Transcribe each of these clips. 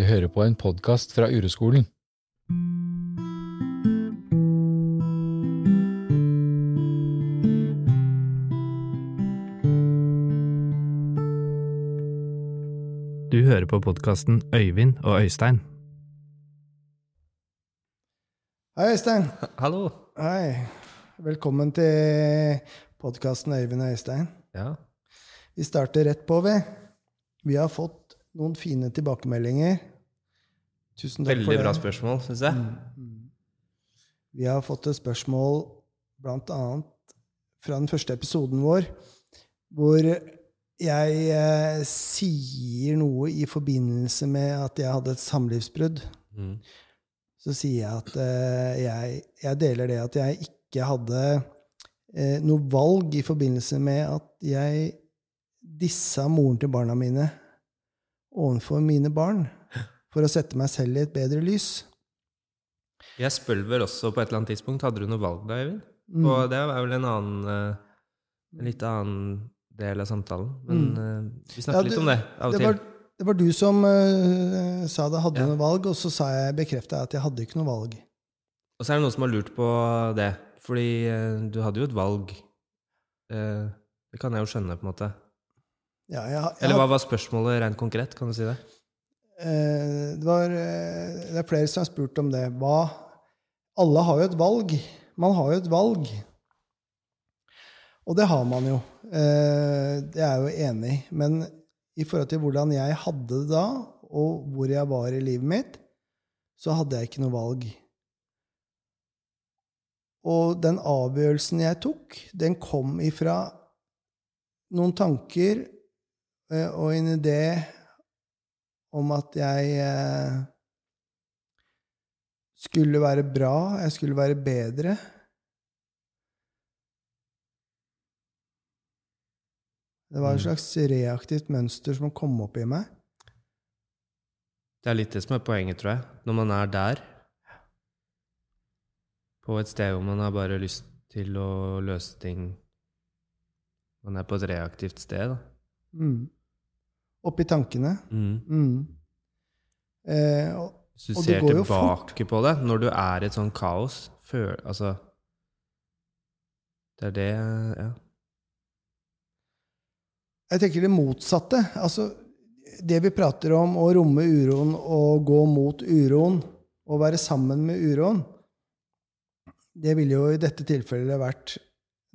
Du hører på en podkast fra Ureskolen. Du hører på podkasten Øyvind og Øystein. Hei, Øystein. Hallo. Hei. Velkommen til podkasten Øyvind og Øystein. Ja. Vi starter rett på, vi. Vi har fått noen fine tilbakemeldinger. Tusen takk Veldig for det. bra spørsmål, syns jeg. Mm. Vi har fått et spørsmål annet fra den første episoden vår, hvor jeg eh, sier noe i forbindelse med at jeg hadde et samlivsbrudd. Mm. Så sier jeg at eh, jeg, jeg deler det at jeg ikke hadde eh, noe valg i forbindelse med at jeg dissa moren til barna mine overfor mine barn for å sette meg selv i et bedre lys. Jeg spør vel også på et eller annet tidspunkt Hadde du noe valg da, Eivind? Mm. Og det er vel en annen eh, En litt annen del av samtalen. Men mm. vi snakker ja, du, litt om det av og Det til. var, det var du som uh, sa det hadde Ja. noe valg, og så sa jeg, bekrefta at jeg hadde ikke noe valg. Og så er det noen som har lurt på det. Fordi uh, du hadde jo et valg. Uh, det kan jeg jo skjønne, på en måte. Ja, jeg, jeg, Eller hva var spørsmålet rent konkret? Kan du si det? Eh, det, var, eh, det er flere som har spurt om det. Hva Alle har jo et valg. Man har jo et valg. Og det har man jo. Eh, det er jeg jo enig i. Men i forhold til hvordan jeg hadde det da, og hvor jeg var i livet mitt, så hadde jeg ikke noe valg. Og den avgjørelsen jeg tok, den kom ifra noen tanker og en idé om at jeg eh, skulle være bra, jeg skulle være bedre. Det var et Mm. slags reaktivt mønster som kom opp i meg. Det er litt det som er poenget, tror jeg. Når man er der, på et sted hvor man har bare lyst til å løse ting Man er på et reaktivt sted, da. Mm. Oppi tankene. Mm. Mm. Eh, og, Hvis du ser går tilbake på det, når du er i et sånn kaos føl, Altså Det er det Ja. Jeg tenker det motsatte. Altså, det vi prater om, å romme uroen og gå mot uroen, og være sammen med uroen, det ville jo i dette tilfellet vært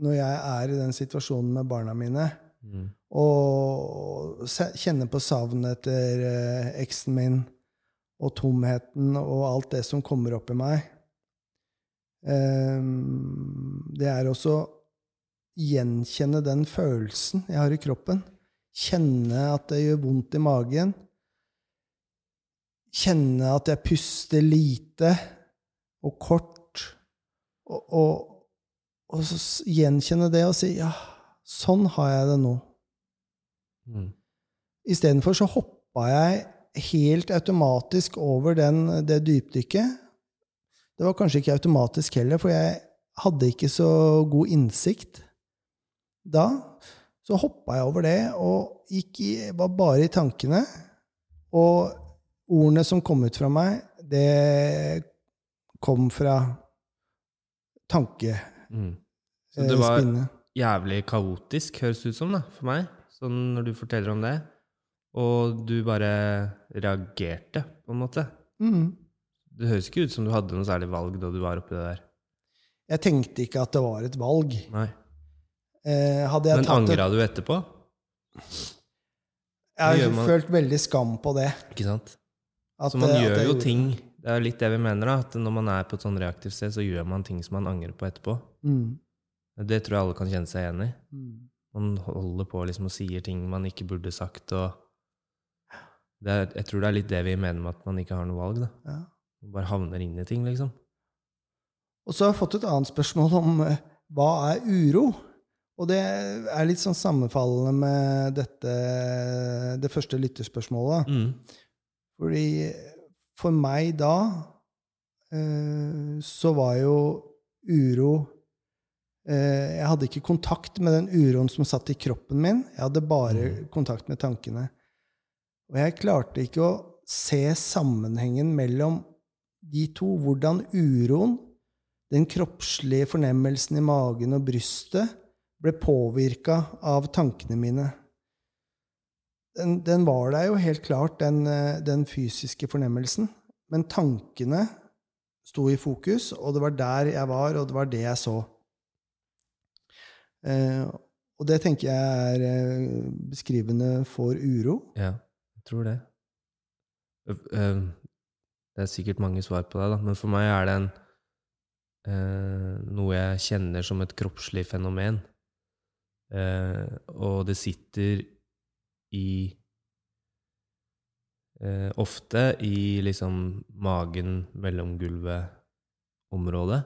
når jeg er i den situasjonen med barna mine, Mm. Og kjenne på savnet etter eh, eksen min, og tomheten og alt det som kommer opp i meg. Ehm, det er også gjenkjenne den følelsen jeg har i kroppen. Kjenne at det gjør vondt i magen. Kjenne at jeg puster lite og kort. Og, og, og så gjenkjenne det og si ja, sånn har jeg det nå. Mm. Istedenfor så hoppa jeg helt automatisk over den, det dypdykket. Det var kanskje ikke automatisk heller, for jeg hadde ikke så god innsikt da. Så hoppa jeg over det og gikk i, var bare i tankene. Og ordene som kom ut fra meg, det kom fra tankespinnet. Mm. Så det var jævlig kaotisk, høres det ut som, da, for meg, sånn når du forteller om det. Og du bare reagerte, på en måte. Mm. Det høres ikke ut som du hadde noe særlig valg da du var oppi det der. Jeg tenkte ikke at det var et valg. Nei. Eh, Men angra du etterpå? Jeg har følt veldig skam på det. Ikke sant? At, Så man gjør jo gjorde ting Det er litt det vi mener, da. At når man er på et sånn reaktivt sted, så gjør man ting som man angrer på etterpå. Mm. Det tror jeg alle kan kjenne seg igjen i. Mm. Man holder på liksom og sier ting man ikke burde sagt, er, Jeg tror det er litt det vi mener med at man ikke har noe valg. Ja. Man bare havner inn i ting, liksom. Og så har jeg fått et annet spørsmål om eh, hva er uro? Og det er litt sånn sammenfallende med dette, det første lytterspørsmålet. Mm. Fordi for meg da eh, så var jo uro Jeg hadde ikke kontakt med den uroen som satt i kroppen min. Jeg hadde bare Mm. kontakt med tankene. Og jeg klarte ikke å se sammenhengen mellom de to. Hvordan uroen, den kroppslige fornemmelsen i magen og brystet, ble påvirka av tankene mine. Den, den, var der jo helt klart, den, den, fysiske fornemmelsen. Men tankene sto i fokus, og det var der jeg var, og det var det jeg så. Eh, og det tenker jeg er eh, beskrivende for uro. Ja, jeg tror det. Det er sikkert mange svar på det, da. men for meg er det en, eh, noe jeg kjenner som et kroppslig fenomen. Og det sitter i Ofte i liksom magen, mellomgulvet-området.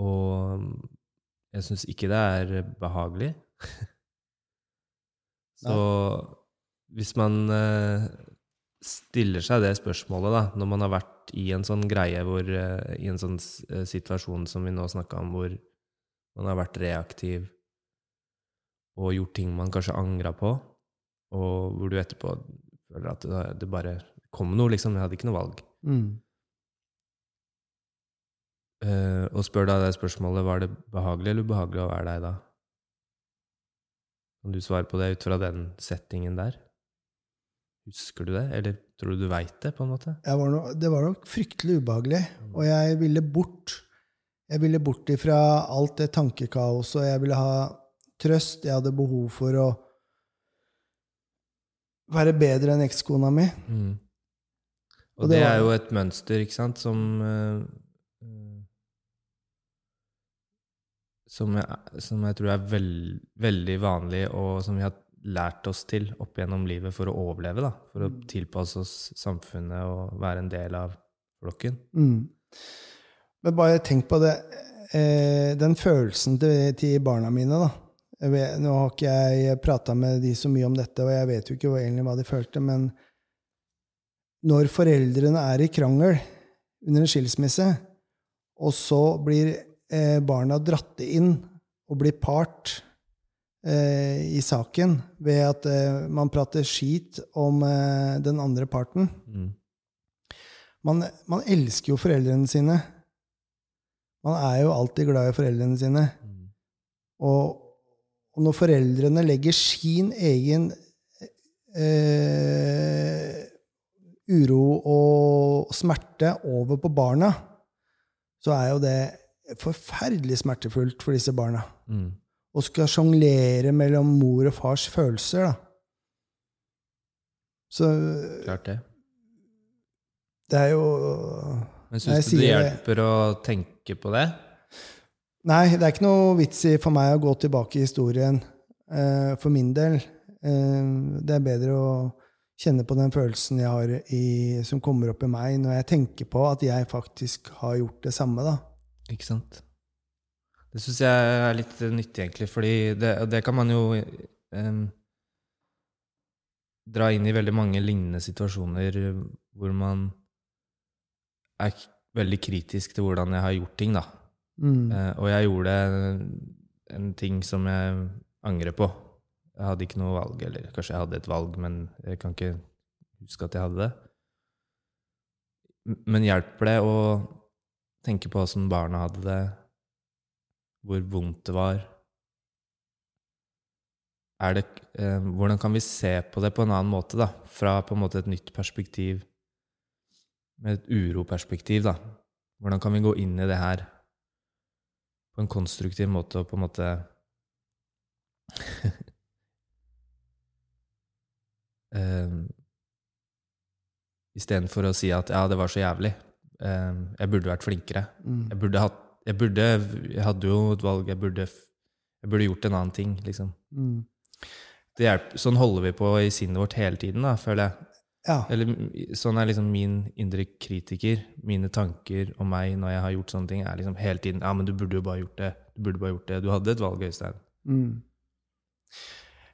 Og jeg syns ikke det er behagelig. Så hvis man eh, stiller seg det spørsmålet, da, når man har vært i en sånn greie hvor, eh, I en sånn eh, situasjon som vi nå snakka om, hvor man har vært reaktiv og gjort ting man kanskje angra på, og hvor du etterpå føler at det bare kom noe, liksom. Jeg hadde ikke noe valg. Mm. Uh, og spør da det spørsmålet var det behagelig eller ubehagelig å være deg da? Kan du svare på det ut fra den settingen der? Husker du det, eller tror du du veit det? på en måte? Var no, det var nok fryktelig ubehagelig, og jeg ville bort. Jeg ville bort ifra alt det tankekaoset, og jeg ville ha trøst. Jeg hadde behov for å være bedre enn ekskona mi. Mm. Og, og, det, det er jo et mønster, ikke sant, som uh, som jeg, som jeg tror er veld, veldig vanlig, og som vi har lært oss til opp gjennom livet for å overleve. Da, for å mm. tilpasse oss samfunnet og være en del av flokken. Mm. Men bare tenk på det. Eh, den følelsen til, til, barna mine, da. Vet, nå har ikke jeg prata med de så mye om dette, og jeg vet jo ikke egentlig hva de følte, men når foreldrene er i krangel under en skilsmisse, og så blir eh, barna dratt inn og blir part eh, i saken ved at eh, man prater skit om eh, den andre parten. Mm. Man, man, elsker jo foreldrene sine. Man er jo alltid glad i foreldrene sine. Mm. Og, og, når foreldrene legger sin egen eh, uro og smerte over på barna, så er jo det forferdelig smertefullt for disse barna. Mm. Og skal sjonglere mellom mor og fars følelser, da. Så Klart det. Det er jo Men syns du det hjelper å tenke på det? Nei, det er ikke noe vits i for meg å gå tilbake i historien. Uh, for min del. Uh, det er bedre å kjenne på den følelsen jeg har i, som kommer opp i meg, når jeg tenker på at jeg faktisk har gjort det samme. da. Ikke sant. Det syns jeg er litt nyttig, egentlig, fordi det, det kan man jo um, dra inn i veldig mange lignende situasjoner hvor man er veldig kritisk til hvordan jeg har gjort ting, da. Mm. Uh, og jeg gjorde en ting som jeg angrer på. Jeg hadde ikke noe valg, eller kanskje jeg hadde et valg, men jeg kan ikke huske at jeg hadde det. Men hjelper det å tenke på åssen barna hadde det, hvor vondt det var. Det, eh, hvordan kan vi se på det på en annen måte, da? Fra på en måte et nytt perspektiv, med et uroperspektiv, da. Hvordan kan vi gå inn i det her på en konstruktiv måte og på en måte um, Istedenfor å si at 'ja, det var så jævlig', jeg burde vært flinkere. Mm. Jeg burde hatt jeg, burde, jeg hadde jo et valg. Jeg burde, jeg burde gjort en annen ting, liksom. Mm. Hjelper, sånn holder vi på i sinnet vårt hele tiden, da, føler jeg. Ja. Eller sånn er liksom min indre kritiker. Mine tanker om meg når jeg har gjort sånne ting, er liksom hele tiden Ja, men du burde jo bare gjort det. Du burde bare gjort det. Du hadde et valg, Øystein. Mm.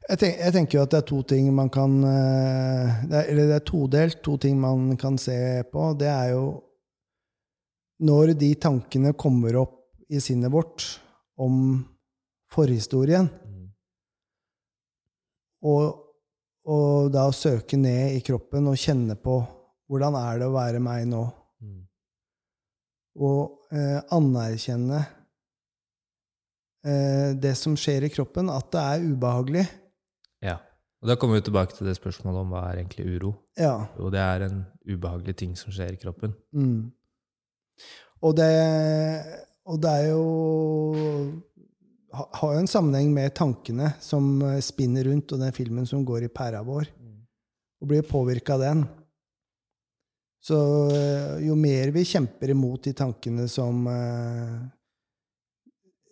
Jeg, tenk, jeg, tenker jo at det er to ting man kan eh, det er, Eller det er todelt. To ting man kan se på. Det er jo når de tankene kommer opp i sinnet vårt om forhistorien, og, Og da søke ned i kroppen og kjenne på hvordan er det å være meg nå? Mm. Og eh, anerkjenne eh, det som skjer i kroppen, at det er ubehagelig. Ja. Og da kommer vi tilbake til det spørsmålet om hva er egentlig uro. Ja. Jo, det er en ubehagelig ting som skjer i kroppen. Mm. Og det, og det er jo Har jo en sammenheng med tankene som eh, spinner rundt, og den filmen som går i pæra vår. Og blir påvirka av den. Så eh, jo mer vi kjemper imot de tankene som eh,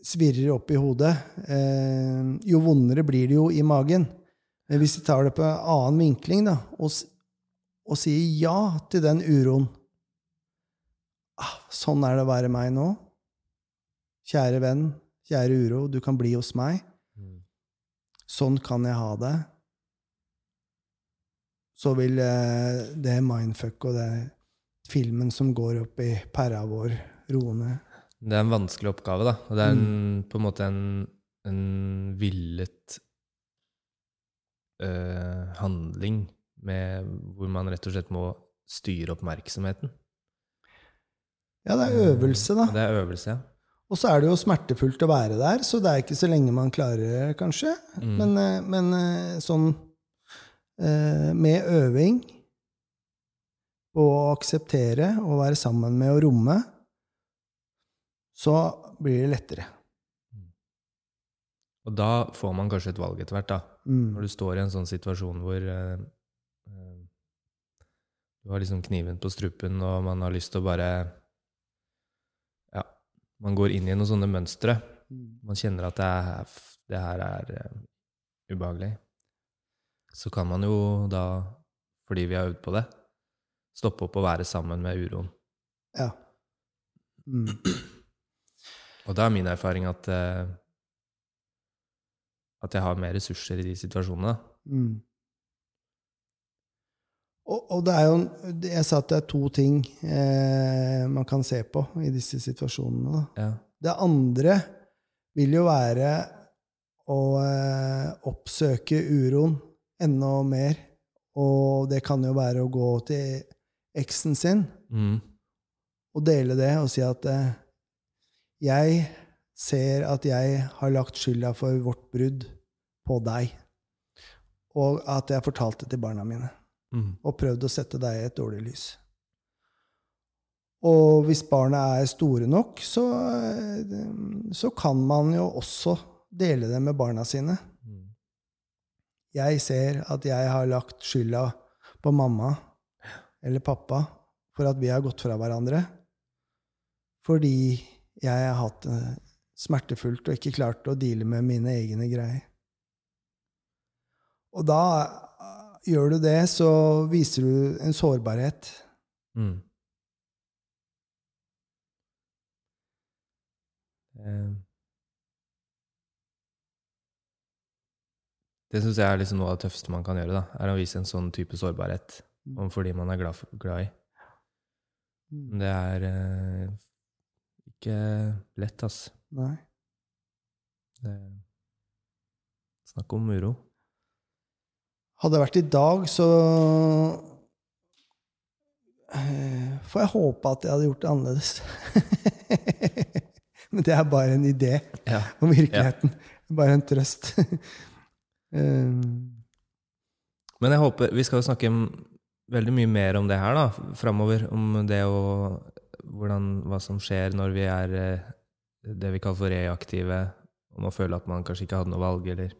svirrer opp i hodet, eh, jo vondere blir det jo i magen. Men hvis vi tar det på en annen vinkling, da, og, og sier ja til den uroen ah, Sånn er det å være meg nå. Kjære venn, kjære uro, du kan bli hos meg. Mm. Sånn kan jeg ha det. Så vil eh, det mindfuck og det filmen som går opp i pæra vår, roe ned. Det er en vanskelig oppgave, da. Og det er en, på en måte en, en villet øh, handling med, hvor man rett og slett må styre oppmerksomheten. Ja, det er øvelse, da. Det er øvelse, ja. Og så er det jo smertefullt å være der, så det er ikke så lenge man klarer det, kanskje. Mm. Men, eh, men eh, sånn eh, med øving og å akseptere og være sammen med å romme, så blir det lettere. Og da får man kanskje et valg etter hvert, da. Mm. Når du står i en sånn situasjon hvor eh, du har liksom kniven på strupen, og man har lyst til å bare man går inn i noen sånne mønstre. Mm. Man kjenner at det, er, det her er uh, ubehagelig. Så kan man jo da, fordi vi har øvd på det, stoppe opp og være sammen med uroen. Ja. Mm. Og da er min erfaring at uh, at jeg har mer ressurser i de situasjonene. Mm. Og, og det er jo Jeg sa at det er to ting eh, man kan se på i disse situasjonene. Ja. Det andre vil jo være å eh, oppsøke uroen enda mer. Og det kan jo være å gå til eksen sin Mm. og dele det og si at eh, jeg ser at jeg har lagt skylda for vårt brudd på deg, og at jeg har fortalt det til barna mine Mm. og prøvd å sette deg i et dårlig lys. Og hvis barna er store nok, så, eh, så kan man jo også dele det med barna sine. Mm. Jeg ser at jeg har lagt skylda på mamma eller pappa for at vi har gått fra hverandre. Fordi jeg har hatt det smertefullt og ikke klart å deale med mine egne greier. Og da gjør du det, så viser du en sårbarhet. Mm. Eh, Det syns jeg er liksom noe av det tøffeste man kan gjøre. da, er å vise en sånn type sårbarhet overfor de man er glad, for, glad i. Det er eh, ikke lett, ass. Nei. Det, snakk om uro. Hadde det vært i dag, så eh, får jeg håpe at jeg hadde gjort det annerledes. Men det er bare en idé Ja. om virkeligheten. Bare en trøst. um. Men jeg håper Vi skal jo snakke veldig mye mer om det her da, framover. Om det og hvordan, hva som skjer når vi er eh, det vi kaller for reaktive. Om å føle at man kanskje ikke hadde noe valg, eller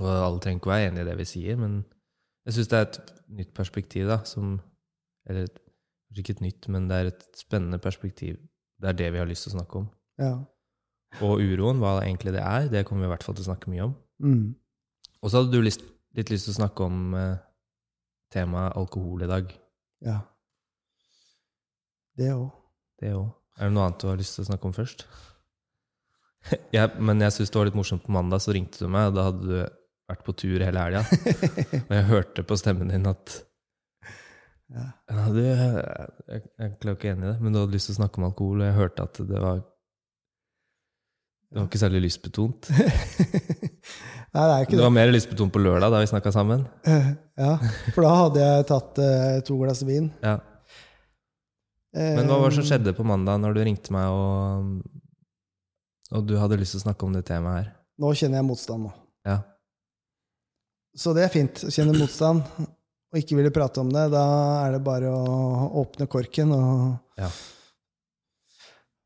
Og alle trenger ikke å være enig i det vi sier, men jeg syns det er et nytt perspektiv, da, som Eller kanskje ikke et nytt, men det er et spennende perspektiv. Det er det vi har lyst til å snakke om. ja. Og uroen, hva egentlig det er, det kommer vi i hvert fall til å snakke mye om. Mm. Og så hadde du lyst, litt lyst til å snakke om eh, temaet alkohol i dag. ja. Det òg. Det òg. Er det noe annet du har lyst til å snakke om først? ja, men jeg syns det var litt morsomt på mandag, så ringte du meg, og da hadde du vært på tur hele helga. og jeg hørte på stemmen din at Ja. ja, du, jeg, jeg, jeg ikke enig i det, men du hadde lyst til å snakke om alkohol, og jeg hørte at det var Det var ikke særlig lystbetont. Nei, det er ikke Det det. var mer lystbetont på lørdag, da vi snakka sammen. Ja, for da hadde jeg tatt eh, to glass vin. Ja. Men hva var det som skjedde på mandag når du ringte meg og, og du hadde lyst til å snakke om det temaet her? Nå kjenner jeg motstand nå. Ja. Så det er fint å kjenne motstand og ikke ville prate om det. Da er det bare å åpne korken og Ja.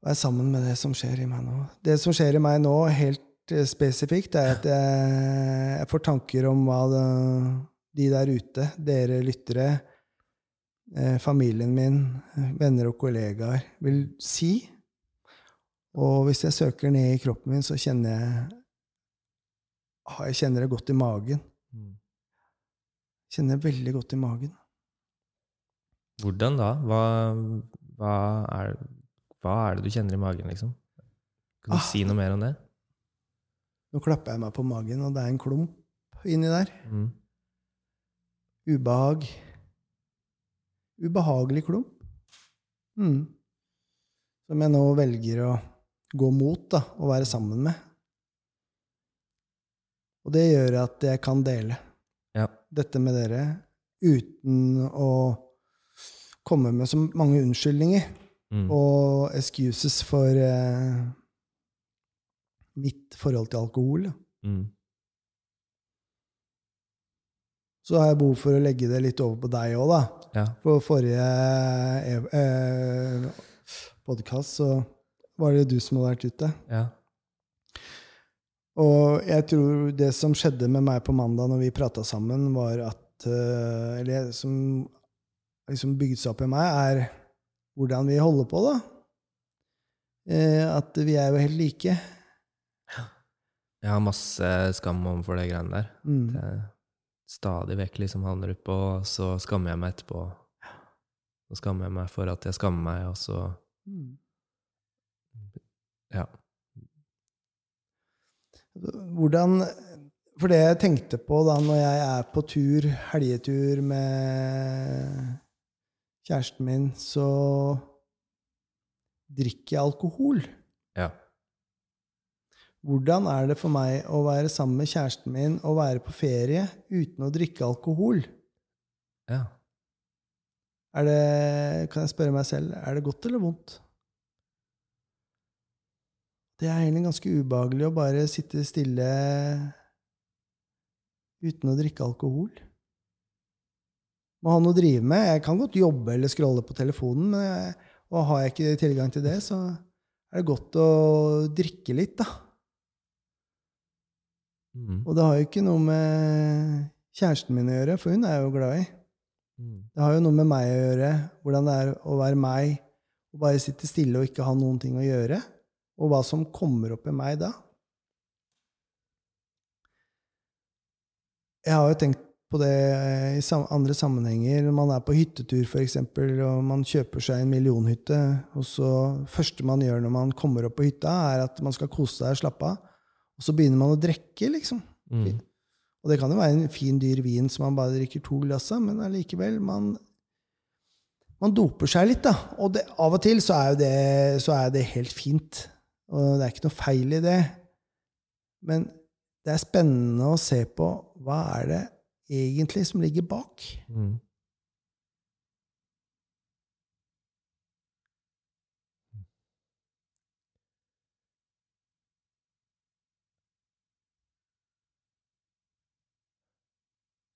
være sammen med det som skjer i meg nå. Det som skjer i meg nå, helt eh, spesifikt, er at jeg, jeg får tanker om hva det, de der ute, dere lyttere, eh, familien min, venner og kollegaer, vil si. Og hvis jeg søker ned i kroppen min, så kjenner jeg Jeg kjenner det godt i magen. Kjenner jeg veldig godt i magen. Hvordan da? Hva, hva, er, hva er det du kjenner i magen, liksom? Kan du Ah. si noe mer om det? Nå klapper jeg meg på magen, og det er en klump inni der. Mm. Ubehag. Ubehagelig klump. Mm. Som jeg nå velger å gå mot, da, og være sammen med. Og det gjør at jeg kan dele. Dette med dere uten å komme med så mange unnskyldninger Mm. og excuses for eh, mitt forhold til alkohol. Mm. Så har jeg behov for å legge det litt over på deg òg, da. Ja. På forrige eh, podkast så var det du som hadde vært ute. ja. Og jeg tror det som skjedde med meg på mandag når vi prata sammen, var at eh, Eller som liksom bygde seg opp i meg, er hvordan vi holder på, da. Eh, at vi er jo helt like. Jeg har masse skam overfor det greiene der. Mm. Det stadig vekk liksom havner oppå, og så skammer jeg meg etterpå. Så skammer jeg meg for at jeg skammer meg, og så Mm. Ja. Hvordan For det jeg tenkte på da når jeg er på tur, helgetur med kjæresten min, så drikker jeg alkohol. Ja. Hvordan er det for meg å være sammen med kjæresten min og være på ferie uten å drikke alkohol? ja. Er det, kan jeg spørre meg selv, er det godt eller vondt? Det er egentlig ganske ubehagelig å bare sitte stille uten å drikke alkohol. Må ha noe å drive med. Jeg kan godt jobbe eller scrolle på telefonen, men jeg, og har jeg ikke tilgang til det, så er det godt å drikke litt, da. Mm. Og det har jo ikke noe med kjæresten min å gjøre, for hun er jeg jo glad i. Mm. Det har jo noe med meg å gjøre, hvordan det er å være meg og bare sitte stille og ikke ha noen ting å gjøre, og hva som kommer opp i meg da. Jeg har jo tenkt på det i andre sammenhenger. Når man er på hyttetur, f.eks., og man kjøper seg en millionhytte, og så første man gjør når man kommer opp på hytta, er at man skal kose seg og slappe av. Og så begynner man å drikke, liksom. Mm. Og det kan jo være en fin, dyr vin som man bare drikker to glass av, men allikevel man, man doper seg litt, da. Og det, av og til så er, jo det, så er det helt fint. Og det er ikke noe feil i det. Men det er spennende å se på hva er det egentlig som ligger bak. Mm.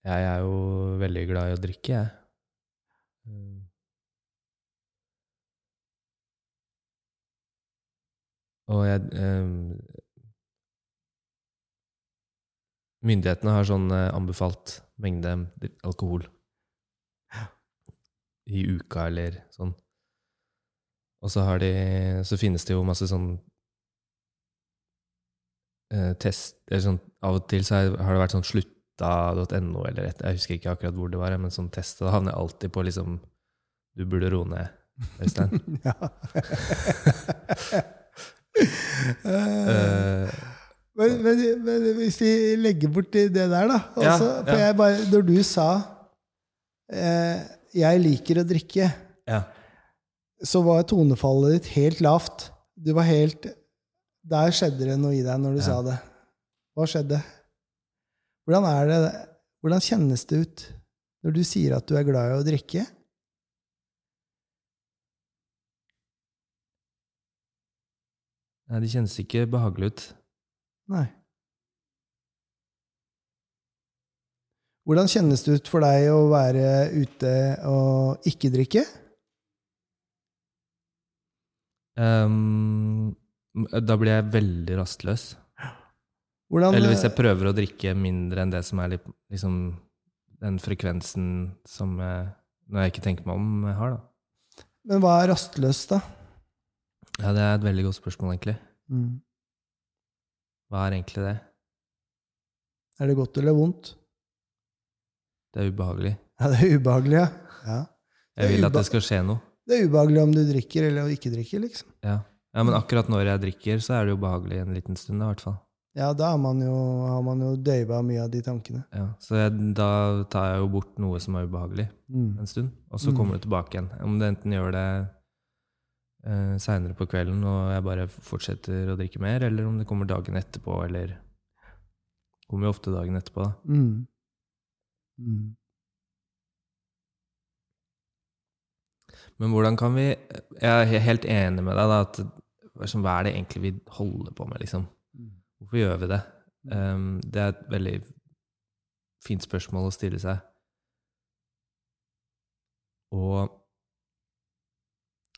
Jeg er jo veldig glad i å drikke, jeg. Og jeg eh, Myndighetene har sånn eh, anbefalt mengde alkohol i uka eller sånn. Og så, har de, så finnes det jo masse sånn eh, test eller sånn, Av og til så har det vært sånn slutta.no eller et, Jeg husker ikke akkurat hvor det var, men sånn test. Og da havner jeg alltid på liksom Du burde roe ned, Øystein. Eh, Men, men, men hvis vi legger bort det der, da Ja, altså, For jeg bare, Når du sa eh, 'jeg liker å drikke', ja. så var tonefallet ditt helt lavt. Du var helt Der skjedde det noe i deg når du sa det. Hva skjedde? Hvordan er det Hvordan kjennes det ut når du sier at du er glad i å drikke? Nei, det kjennes ikke behagelig ut. Nei. Hvordan kjennes det ut for deg å være ute og ikke drikke? Um, da blir jeg veldig rastløs. Hvordan, Eller hvis jeg prøver å drikke mindre enn det som er litt, liksom, den frekvensen som når jeg ikke tenker meg om, jeg har. da. Men hva er rastløs, da? Ja, Det er et veldig godt spørsmål, egentlig. Mm. Hva er egentlig det? Er det godt eller vondt? Det er ubehagelig. Ja, det er ubehagelig, ja. ja. Jeg vil at det skal skje noe. Det er ubehagelig om du drikker eller ikke drikker, liksom. Ja. ja, Men akkurat når jeg drikker, så er det jo behagelig en liten stund. i hvert fall. Ja, da man jo, har man jo døyva mye av de tankene. Ja, Så jeg, da tar jeg jo bort noe som er ubehagelig Mm. en stund, og så Mm. kommer det tilbake igjen. Om det enten gjør det eh, seinere på kvelden og jeg bare fortsetter å drikke mer, eller om det kommer dagen etterpå, eller det Kommer jo ofte dagen etterpå, da. Mm. Mm. Men hvordan kan vi Jeg er helt enig med deg, da, at liksom, hva er det egentlig vi holder på med, liksom? Hvorfor gjør vi det? Um, det er et veldig fint spørsmål å stille seg. Og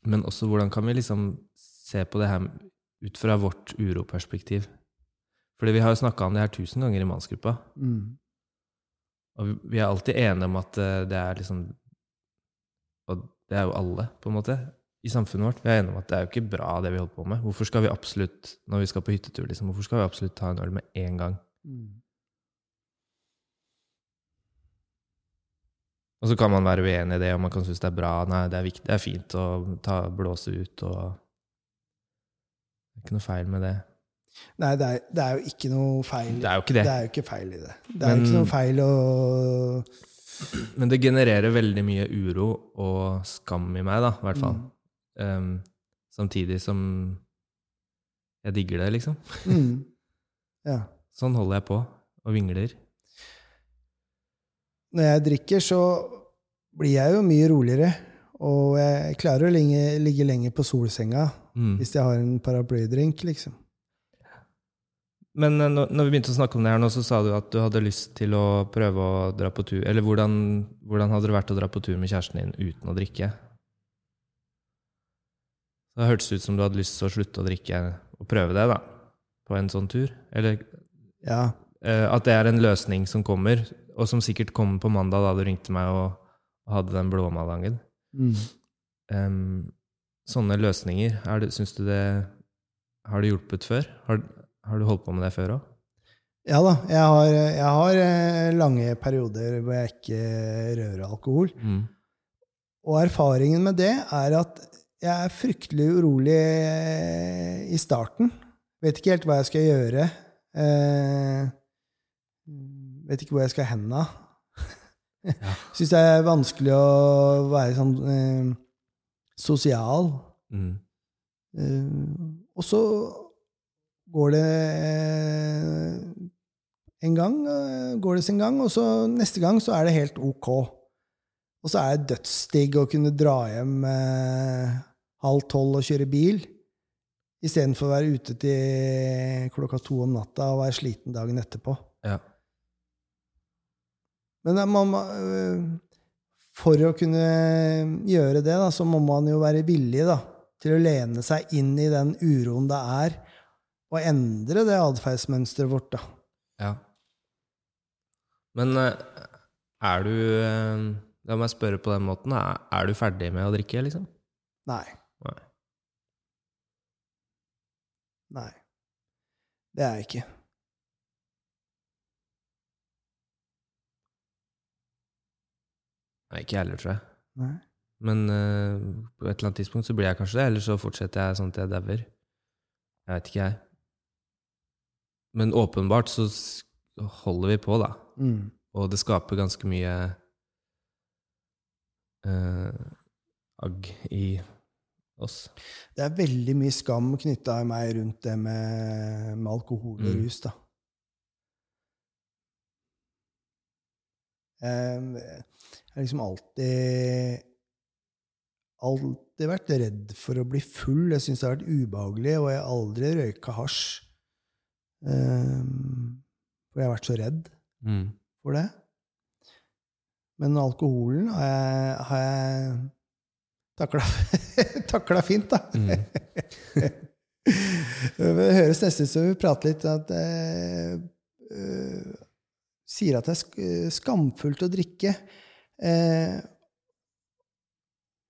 Men også hvordan kan vi liksom se på det her ut fra vårt uroperspektiv? Fordi vi har jo snakka om det her tusen ganger i mannsgruppa. Mm. Og vi- er alltid enige om at eh, det er liksom Og det er jo alle, på en måte, i samfunnet vårt. Vi er enige om at det er jo ikke bra, det vi holder på med. Hvorfor skal vi absolutt, når vi skal på hyttetur, liksom, hvorfor skal vi absolutt ta en øl med én gang? Mm. Og så kan man være uenig i det, og man kan synes det er bra. Nei, det er, viktig, det er fint å ta, blåse ut, og Det er ikke noe feil med det. Nei, det er, det er jo ikke noe feil. Det er jo ikke det. Det er jo ikke feil i det. Det er jo ikke noe feil å Men det genererer veldig mye uro og skam i meg, da, i hvert fall. Mm. Um, samtidig som jeg digger det, liksom. Mm. Ja. Sånn holder jeg på og vingler. Når jeg drikker, så blir jeg jo mye roligere. Og jeg klarer å ligge, ligge lenger på solsenga Mm. hvis jeg har en paraplydrink, liksom. Men eh, når, når vi begynte å snakke om det her nå, så sa du at du hadde lyst til å prøve å dra på tur. Eller hvordan, hvordan hadde det vært å dra på tur med kjæresten din uten å drikke? Det hørtes ut som du hadde lyst til å slutte å drikke og prøve det, da. På en sånn tur. Eller Ja. Eh, at det er en løsning som kommer, og som sikkert kom på mandag da du ringte meg og, hadde den blåmalangen. Mm. Um, sånne løsninger, er syns du det Har det hjulpet før? Har, har du holdt på med det før òg? Ja da. Jeg har, jeg har eh, lange perioder hvor jeg ikke rører alkohol. Mm. Og erfaringen med det er at jeg er fryktelig urolig eh, i starten. Vet ikke helt hva jeg skal gjøre. Eh, vet ikke hvor jeg skal hen da. Ja. Syns det er vanskelig å være sånn eh, sosial. Mm. Eh, og så går det eh, en gang, eh, går det sin gang, og så neste gang så er det helt ok. Og så er det dødsdigg å kunne dra hjem eh, halv tolv og kjøre bil, istedenfor å være ute til klokka to om natta og være sliten dagen etterpå. Ja. Men man, øh, for å kunne gjøre det, da, så må man jo være villig da, til å lene seg inn i den uroen det er, og endre det atferdsmønsteret vårt. Da. ja. Men eh, er du eh, La meg spørre på den måten. Er, er du ferdig med å drikke, liksom? Nei. Nei. Nei. Det er jeg ikke. Nei, ikke jeg heller, tror jeg. Nei. Men uh, på et eller annet tidspunkt så blir jeg kanskje det, eller så fortsetter jeg sånn at jeg dauer. Jeg vet ikke, jeg. Men åpenbart så holder vi på, da. Mm. Og det skaper ganske mye uh, agg i oss. Det er veldig mye skam knytta i meg rundt det med, med alkohol og Mm. rus, da. Jeg jeg har liksom alltid Alltid vært redd for å bli full. Jeg syns det har vært ubehagelig, og jeg har aldri røyka hasj. Um, for jeg har vært så redd Mm. for det. Men alkoholen har jeg, har jeg takla, fint, da. Mm. det høres nesten ut som vi prater litt at eh, Sier at det er skamfullt å drikke. Eh,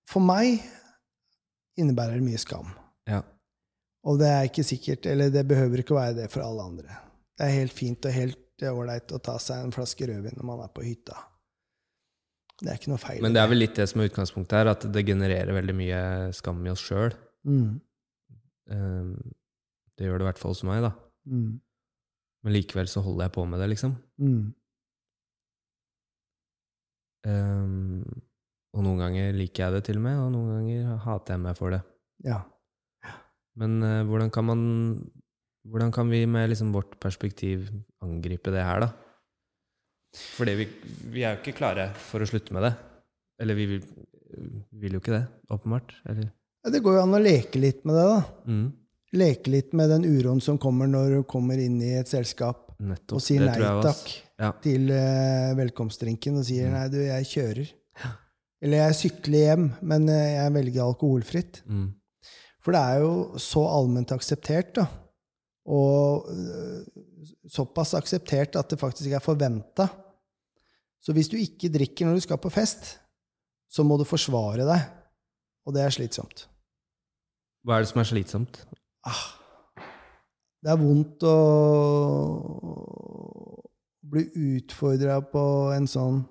for meg innebærer det mye skam. Ja. Og det er ikke sikkert, eller det behøver ikke å være det for alle andre. Det er helt fint og helt ålreit å ta seg en flaske rødvin når man er på hytta. Det er ikke noe feil. Men det er vel litt det som er utgangspunktet her, at det genererer veldig mye skam i oss sjøl. Mm, Det gjør det i hvert fall hos meg, da. mm, Men likevel så holder jeg på med det, liksom. mm. Um, og noen ganger liker jeg det til og med, og noen ganger hater jeg meg for det. Ja. Men uh, hvordan kan man Hvordan kan vi med liksom vårt perspektiv angripe det her, da? Fordi vi, vi er jo ikke klare for å slutte med det. Eller vi vil, vil jo ikke det, åpenbart. Eller? Ja, Det går jo an å leke litt med det, da. Mm, Leke litt med den uroen som kommer når du kommer inn i et selskap nettopp. og sier nei takk Ja. til uh, velkomstdrinken og sier Mm. nei, du, jeg kjører. Eller jeg sykler hjem, men eh, jeg velger alkoholfritt. Mm, For det er jo så allment akseptert, da. Og uh, såpass akseptert at det faktisk er forventa. Så hvis du ikke drikker når du skal på fest, så må du forsvare deg. Og det er slitsomt. Hva er det som er slitsomt? Ah, det er vondt å bli utfordra på en sånn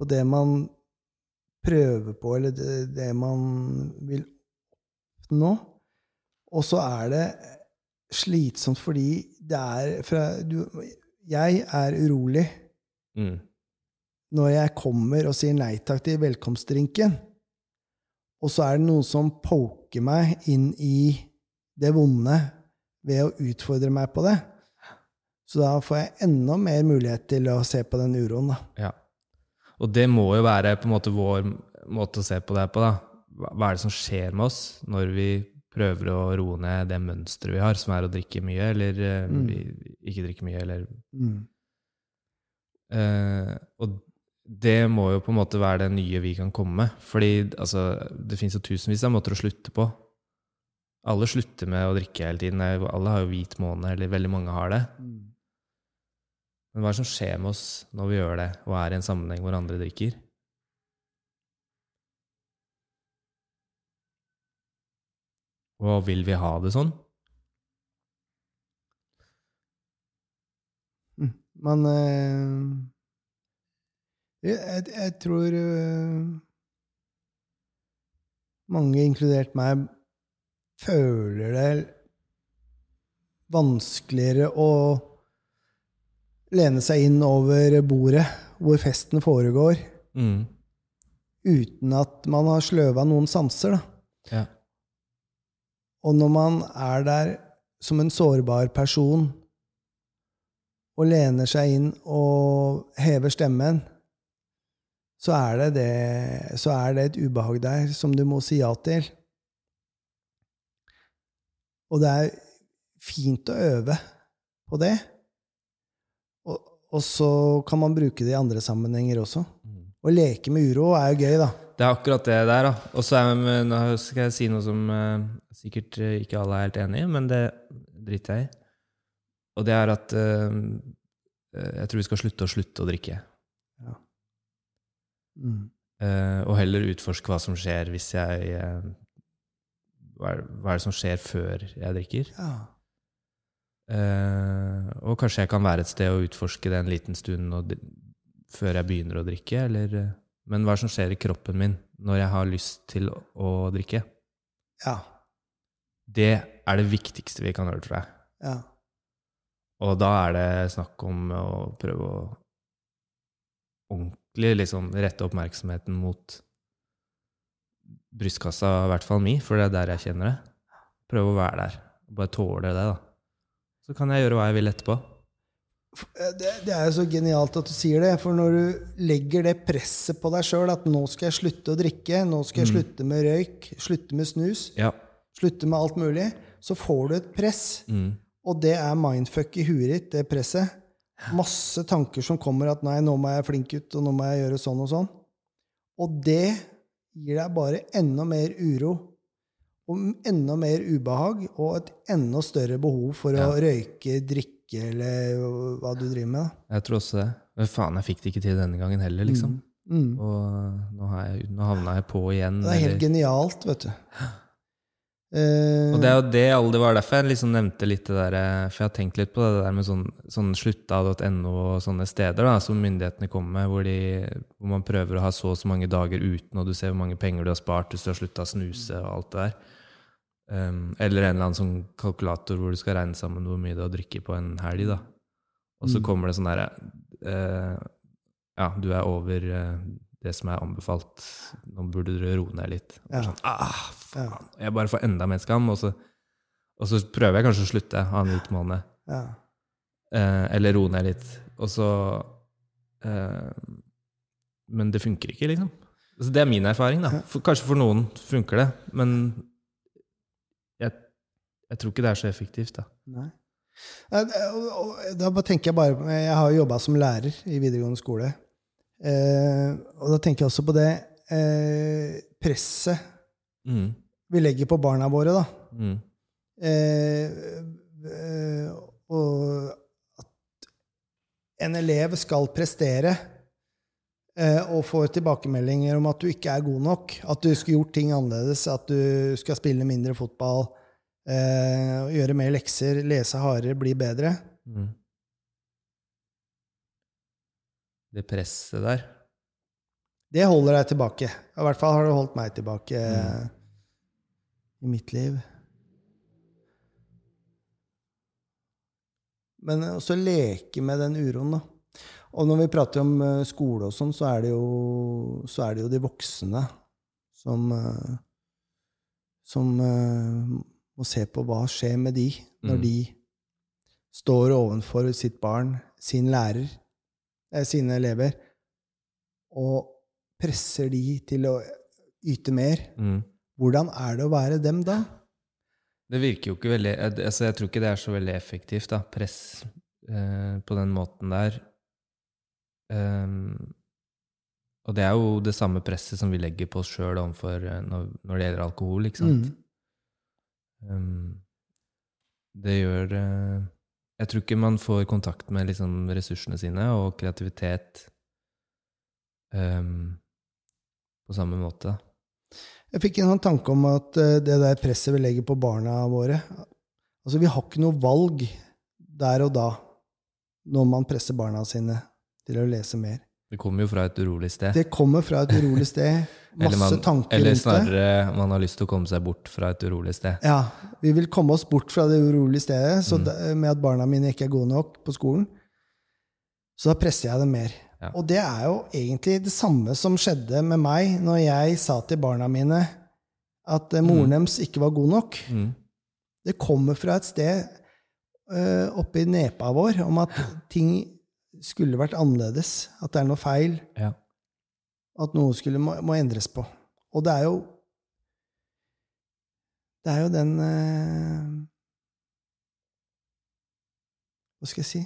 På det man prøver på, eller det, det man vil oppnå. Og så er det slitsomt fordi det er fra du, Jeg er urolig Mm, når jeg kommer og sier nei takk til velkomstdrinken, og så er det noen som poker meg inn i det vonde ved å utfordre meg på det. Så da får jeg enda mer mulighet til å se på den uroen, da. ja. Og det må jo være på en måte vår måte å se på det på, da. Hva er det som skjer med oss når vi prøver å roe ned det mønsteret vi har, som er å drikke mye, eller eh, Mm. vi, ikke drikke mye, eller Mm. Eh, og det må jo på en måte være det nye vi kan komme med. Fordi altså, det fins jo tusenvis av måter å slutte på. Alle slutter med å drikke hele tiden. Alle har jo hvit måne, eller veldig mange har det. Men hva er det som skjer med oss når vi gjør det, og er i en sammenheng hvor andre drikker? Og vil vi ha det sånn? Mm. Men eh, jeg, jeg, tror uh, mange, inkludert meg, føler det vanskeligere å lene seg inn over bordet hvor festen foregår, Mm. uten at man har sløva noen sanser. Ja. Og når man er der som en sårbar person og lener seg inn og hever stemmen, så er det, det, så er det et ubehag der som du må si ja til. Og det er fint å øve på det. Og, og så kan man bruke det i andre sammenhenger også. Mm. Å leke med uro er jo gøy, da. Det er akkurat det der, da. Og så skal jeg si noe som uh, sikkert eh, ikke alle er helt enig i, men det driter jeg i. Og det er at eh, jeg tror vi skal slutte å slutte å drikke. Mm. Eh, og heller utforske hva som skjer hvis jeg uh, hva, er, hva er det som skjer før jeg drikker? Ja. Uh, og kanskje jeg kan være et sted og utforske det en liten stund og, før jeg begynner å drikke, eller Men hva er det som skjer i kroppen min når jeg har lyst til å, å drikke? Ja. Det er det viktigste vi kan gjøre, tror jeg. ja. Og da er det snakk om å prøve å ordentlig liksom rette oppmerksomheten mot brystkassa, i hvert fall mi, for det er der jeg kjenner det. Prøve å være der. Bare tåle det, da. Så kan jeg gjøre hva jeg vil etterpå. Eh, Det, det er jo så genialt at du sier det, for når du legger det presset på deg sjøl at nå skal jeg slutte å drikke, nå skal jeg slutte med røyk, slutte med snus, Ja. slutte med alt mulig, så får du et press. Mm. Og det er mindfuck i huet ditt, det presset. Masse tanker som kommer at 'nei, nå må jeg flink ut', og 'nå må jeg gjøre sånn og sånn'. Og det gir deg bare enda mer uro. Og enda mer ubehag, og et enda større behov for å røyke, drikke eller hva du driver med. da. Jeg tror også det. Men faen, jeg fikk det ikke til denne gangen heller, liksom. Mm. Og nå, har jeg, nå havna jeg på igjen. Det er helt eller- genialt, vet du. Eh, Og det er jo det alle, det var derfor jeg liksom nevnte litt det der eh, For jeg har tenkt litt på det der med sånn, sånn slutta.no og sånne steder da, som myndighetene kommer med, hvor, de, hvor man prøver å ha så og så mange dager uten, og du ser hvor mange penger du har spart hvis du har slutta å snuse og alt det der. Um, eller en eller annen sånn kalkulator hvor du skal regne sammen hvor mye du har drukket på en helg. da. Og så Mm. kommer det sånn derre uh, Ja, du er over eh, det som er anbefalt. Nå burde du roe ned litt. Ja. Sånn, ah, faen. Jeg bare får enda mer skam, og så, og så prøver jeg kanskje å slutte annen måned. ja. Eh, eller roe ned litt. Og så eh, Men det funker ikke, liksom. Altså, det er min erfaring. da. For, kanskje for noen funker det, men jeg, jeg tror ikke det er så effektivt. da. Nei. Da tenker jeg bare Jeg har jo jobba som lærer i videregående skole. Eh, og da tenker jeg også på det eh, presset Mm. vi legger på barna våre, da. Mm. Eh, eh, og at en elev skal prestere eh, og får tilbakemeldinger om at du ikke er god nok, at du skulle gjort ting annerledes, at du skal spille mindre fotball, eh, gjøre mer lekser, lese hardere, bli bedre. Mm. Det presset der. Det holder deg tilbake. I hvert fall har det holdt meg tilbake mm. i mitt liv. Men også leke med den uroen, da. Og når vi prater om eh, skole og sånn, så så er det jo de voksne som eh, Som eh, må se på hva skjer med de når Mm. de står ovenfor sitt barn, sin lærer, eh, sine elever, og presser de til å yte mer. Mm. Hvordan er det å være dem da? Det virker jo ikke veldig altså Jeg tror ikke det er så veldig effektivt, da. Press eh, på den måten der. Um, og det er jo det samme presset som vi legger på oss sjøl når, når det gjelder alkohol, ikke sant. Mm. Um, det gjør eh, Jeg tror ikke man får kontakt med liksom, ressursene sine og kreativitet um, på samme måte. Jeg fikk en sånn tanke om at eh, det der presset vi legger på barna våre Altså, vi har ikke noe valg der og da når man presser barna sine til å lese mer. Det kommer jo fra et urolig sted. Det kommer fra et urolig sted. Masse eller man, tanker rundt det. snarere man har lyst til å komme seg bort fra et urolig sted. Ja, vi vil komme oss bort fra det urolige stedet så Mm. da, med at barna mine ikke er gode nok på skolen. Så da presser jeg dem mer. Ja. Og det er jo egentlig det samme som skjedde med meg når jeg sa til barna mine at moren mm. deres ikke var god nok. Mm. Det kommer fra et sted uh, oppi nepa vår om at ting skulle vært annerledes. At det er noe feil. Ja. At noe skulle må, må endres på. Og det er jo Det er jo den eh, Hva skal jeg si?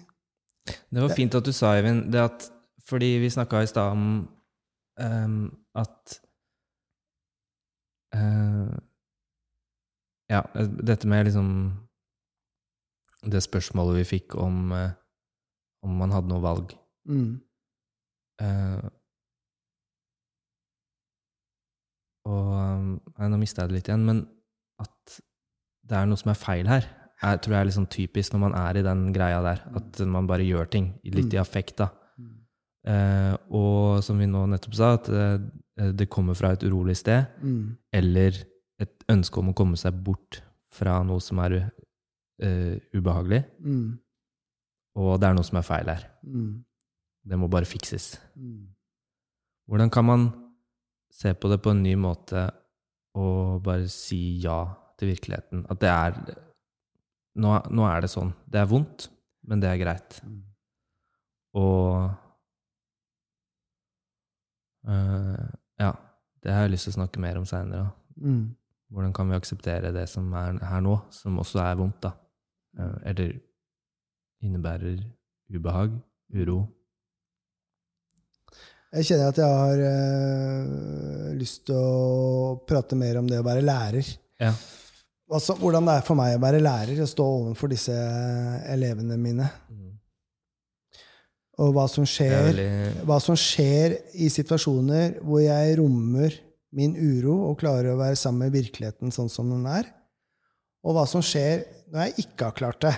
Det var fint at du sa, Eivind, det at Fordi vi snakka i stad om um, at uh, Ja, dette med liksom Det spørsmålet vi fikk om eh, om man hadde noe valg. Mm. Uh, og um, Nei, nå mista jeg det litt igjen, men at det er noe som er feil her, jeg tror jeg er litt sånn typisk når man er i den greia der. At man bare gjør ting litt i affekt, da. Uh, og som vi nå nettopp sa, at uh, det kommer fra et urolig sted, Mm. eller et ønske om å komme seg bort fra noe som er uh, ubehagelig, Mm. Og det er noe som er feil her. Mm. Det må bare fikses. Mm. Hvordan kan man se på det på en ny måte og bare si ja til virkeligheten. At det er nå, nå er det sånn. Det er vondt, men det er greit. Og øh, Ja. Det har jeg lyst til å snakke mer om seinere. Mm. Hvordan kan vi akseptere det som er her nå, som også er vondt, da? Eh, Eller innebærer ubehag, uro. Jeg kjenner at jeg har øh, lyst til å prate mer om det å være lærer. Ja. Altså, hvordan det er for meg å være lærer og stå overfor disse elevene mine. Og hva som er skjer, veldig hva som skjer i situasjoner hvor jeg rommer min uro og klarer å være sammen med virkeligheten sånn som den er. Og hva som skjer når jeg ikke har klart det.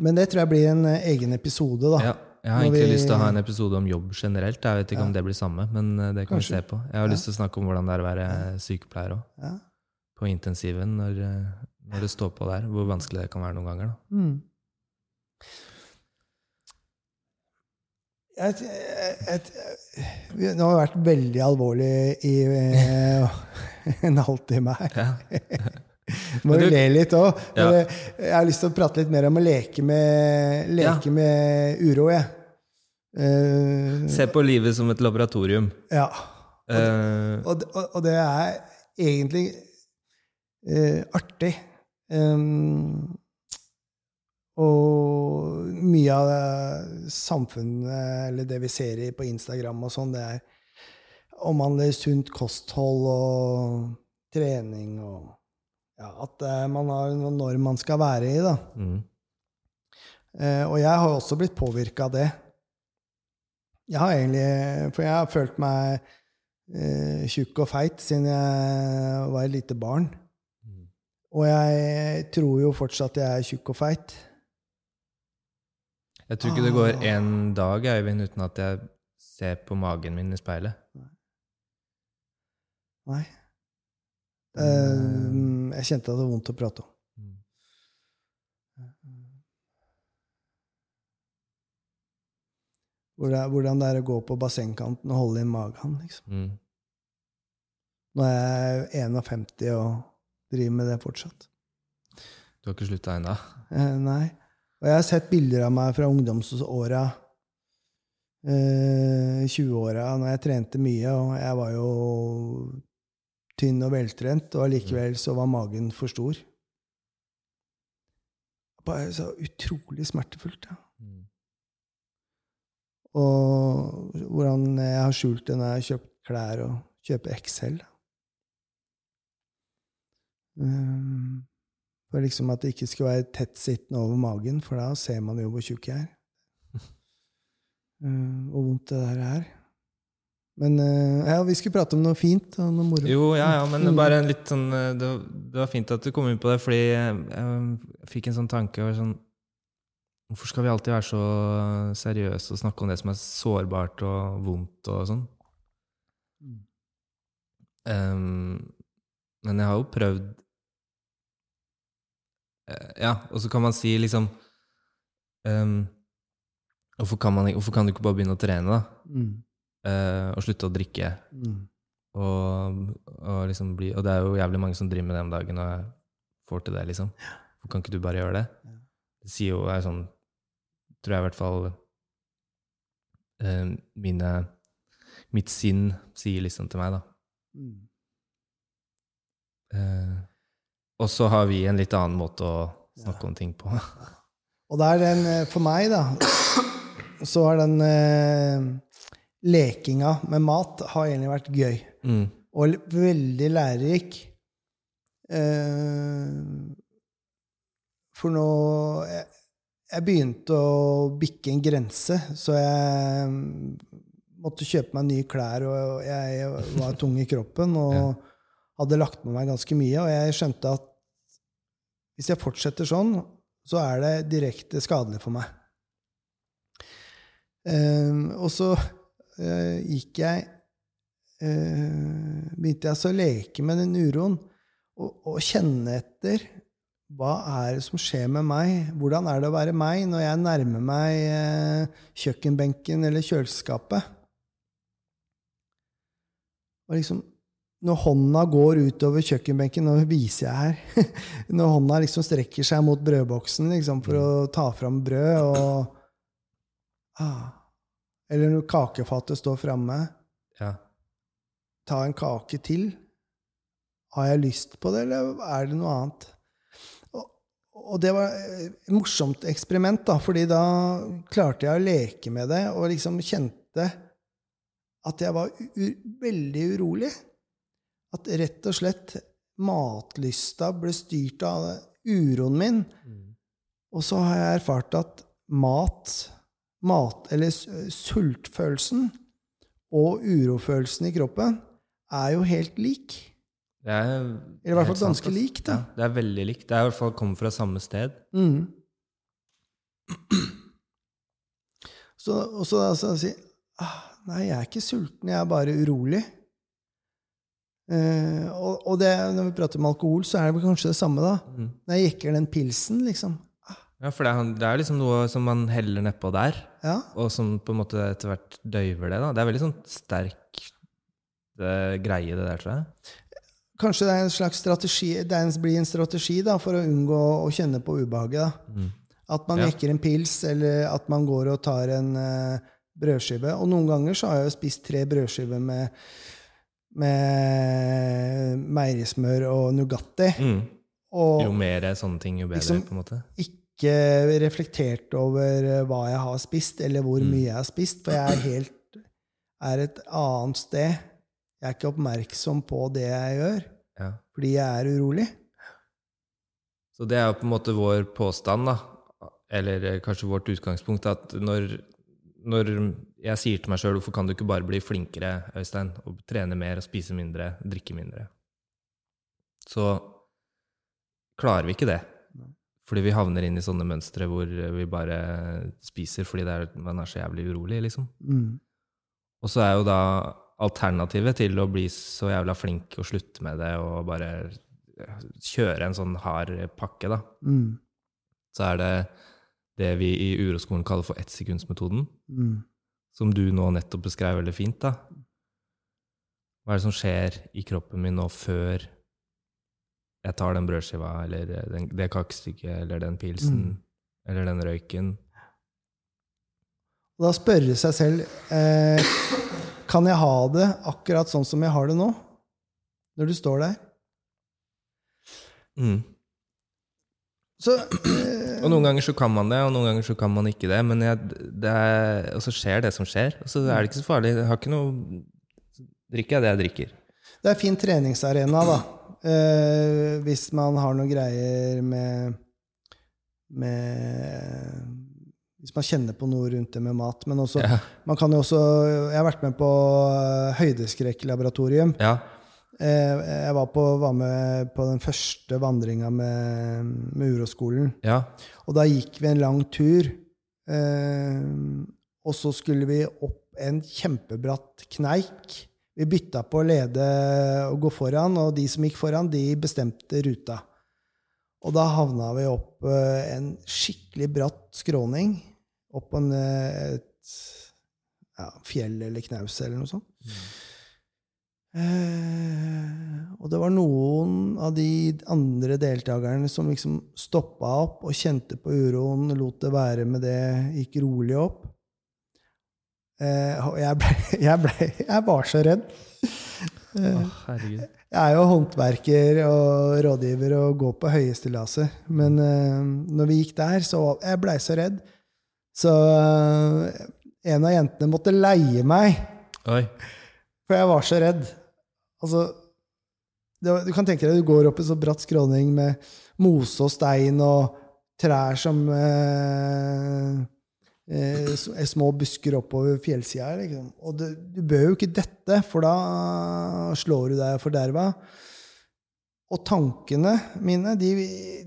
Men det tror jeg blir en eh, egen episode, da. Ja, jeg har egentlig vi- lyst til å ha en episode om jobb generelt. Jeg vet ikke om Ja. det blir samme, men eh, det kan Kanskje. vi se på. Jeg har Ja. lyst til å snakke om hvordan det er å være sykepleier òg. På intensiven når, eh, når det står på der. Hvor vanskelig det kan være noen ganger. Mm. Jeg, jeg, jeg, vi, nå har vi vært veldig alvorlig i en halvtime her. Ja. Må jo du- le litt òg. Ja. Jeg har lyst til å prate litt mer om å leke med, leke Ja. med uro, jeg. Uh, Se på livet som et laboratorium. ja. Eh, Og, det- og, og det er egentlig uh, artig. Um, og mye av det samfunnet, eller det vi ser i, på Instagram og sånn, det er omhandler sunt kosthold og trening og ja, At eh, man har norm man skal være i, da. mm. Eh, og jeg har også blitt påvirka av det. Jeg har egentlig For jeg har følt meg eh, tjukk og feit siden jeg var et lite barn. Mm. Og jeg tror jo fortsatt jeg er tjukk og feit. Jeg tror ikke det går Ah. en dag Øyvind, uten at jeg ser på magen min i speilet. Nei. Den, Eh, jeg kjente det var vondt å prate om. Mm. Hvordan det er å gå på bassengkanten og holde inn magen. Liksom. Mm. Nå er jeg 51 og driver med det fortsatt. Du har ikke slutta ennå? Eh, nei. Og jeg har sett bilder av meg fra ungdomsåra, eh, 20-åra, når jeg trente mye, og jeg var jo tynn og veltrent, og allikevel så var magen for stor. Bare så utrolig smertefullt. Ja. Mm. Og hvordan jeg har skjult det når jeg har kjøpt klær og kjøper XL. Um, for liksom at det ikke skal være tettsittende over magen, for da ser man jo hvor tjukk jeg er. Um, hvor vondt det der er. Men uh, ja, vi skulle prate om noe fint og noe moro. Jo, ja, ja, men Mm. bare en litt sånn eh, det var, fint at du kom inn på det, fordi jeg, fikk en sånn tanke over sånn Hvorfor skal vi alltid være så seriøse og snakke om det som er sårbart og vondt og sånn? Mm. Ehm, men jeg har jo prøvd Eh, Ja, og så kan man si liksom um, hvorfor, kan man, hvorfor kan du ikke bare begynne å trene, da? Mm. Eh, og slutte å drikke? Mm. Og, og, liksom bli, og det er jo jævlig mange som driver med det om dagen, og jeg får til det, liksom. Kan ikke du bare gjøre det? Ja. Det sier jo er sånn Tror jeg i hvert fall eh, mine Mitt sinn sier liksom til meg, da. Mm. Eh, og så har vi en litt annen måte å snakke om ting på. Og det er den, for meg, da, så er den lekinga med mat har egentlig vært gøy. Mm. Og veldig lærerik. Eh, for nå jeg, jeg begynte å bikke en grense, så jeg mm, måtte kjøpe meg nye klær, og jeg var tung i kroppen og Ja. hadde lagt med meg ganske mye. Og jeg skjønte at hvis jeg fortsetter sånn, så er det direkte skadelig for meg. Eh, og så gikk jeg eh, Begynte jeg så å leke med den uroen og, og kjenne etter hva er det som skjer med meg? Hvordan er det å være meg når jeg nærmer meg eh, kjøkkenbenken eller kjøleskapet? Og liksom når hånda går utover kjøkkenbenken Nå viser jeg her. Når hånda liksom strekker seg mot brødboksen liksom, for å ta fram brød og ah. Eller når kakefatet står framme. Ja. Ta en kake til. Har jeg lyst på det, eller er det noe annet? Og, og det var et morsomt eksperiment, da, fordi da klarte jeg å leke med det og liksom kjente at jeg var veldig urolig. At rett og slett matlysta ble styrt av uroen min. Mm. Og så har jeg erfart at mat, mat eller sultfølelsen og urofølelsen i kroppen er jo helt lik. Det er, Eller i hvert fall ganske sant, lik, da. Ja, det er veldig likt. Det er i hvert fall kommet fra samme sted. Mm. Så, og så da si ah, Nei, jeg er ikke sulten, jeg er bare urolig. Uh, og, og det, når vi prater om alkohol, så er det kanskje det samme, da. Mm. Når jeg jekker den pilsen, liksom. Ah. Ja, for det er, det er, liksom noe som man heller nedpå der, ja. og som på en måte etter hvert døyver det. da. Det er veldig sånn sterk det, greie, det der, tror jeg. Kanskje det er en slags strategi, det en, blir en strategi da, for å unngå å kjenne på ubehaget. Mm. At man ja. jekker en pils, eller at man går og tar en uh, brødskive. Og noen ganger så har jeg jo spist tre brødskiver med, med meierismør og Nugatti. Mm. Og jo mer sånne ting, jo bedre, liksom, på en måte. Ikke reflektert over eh, hva jeg har spist, eller hvor mm. mye jeg har spist, for jeg er helt er et annet sted. Jeg er ikke oppmerksom på det jeg gjør, ja. fordi jeg er urolig. Så det er jo på en måte vår påstand, da, eller eh, kanskje vårt utgangspunkt, at når når jeg sier til meg sjøl hvorfor kan du ikke bare bli flinkere, Øystein, og trene mer og spise mindre, drikke mindre, så klarer vi ikke det. Fordi vi havner inn i sånne mønstre hvor vi bare spiser fordi er, man er så jævlig urolig, liksom. Mm. Og så er jo da alternativet til å bli så jævla flink og slutte med det og bare kjøre en sånn hard pakke, da, mm. så er det det vi i uroskolen kaller for ettsekundsmetoden, mm. som du nå nettopp beskrev veldig fint. da. Hva er det som skjer i kroppen min nå før jeg tar den brødskiva, eller den, det kakestykket, eller den pilsen, mm. eller den røyken? Og da spørre seg selv eh, Kan jeg ha det akkurat sånn som jeg har det nå? Når du står der? Mm. Så eh, og noen ganger så kan man det, og noen ganger så kan man ikke det. Men jeg, det er, og så skjer det som skjer. Og så er det ikke så farlig. Jeg har ikke noe Drikker jeg det jeg drikker. Det er fin treningsarena, da. Eh, hvis man har noen greier med, med Hvis man kjenner på noe rundt det med mat. Men også, ja. man kan jo også Jeg har vært med på høydeskrekklaboratorium. Ja. Eh, jeg var, på, var, med på den første vandringa med, med Uroskolen. Ja. Og da gikk vi en lang tur. Eh, og så skulle vi opp en kjempebratt kneik. Vi bytta på å lede og gå foran, og de som gikk foran, de bestemte ruta. Og da havna vi opp eh, en skikkelig bratt skråning. Opp på en, et ja, fjell eller knaus eller noe sånt. Mm. Eh, og det var noen av de andre deltakerne som liksom stoppa opp og kjente på uroen, lot det være med det, gikk rolig opp. Eh, jeg, ble, jeg, ble, jeg var så redd. Oh, jeg er jo håndverker og rådgiver og går på høye stillaser. Men eh, når vi gikk der, så jeg blei så redd. Så en av jentene måtte leie meg. Oi. For jeg var så redd. Altså, du kan tenke deg du går opp en så bratt skråning med mose og stein og trær som eh, eh, små busker oppover fjellsida. Liksom. Og det, du bør jo ikke dette, for da slår du deg forderva. Og tankene mine, de,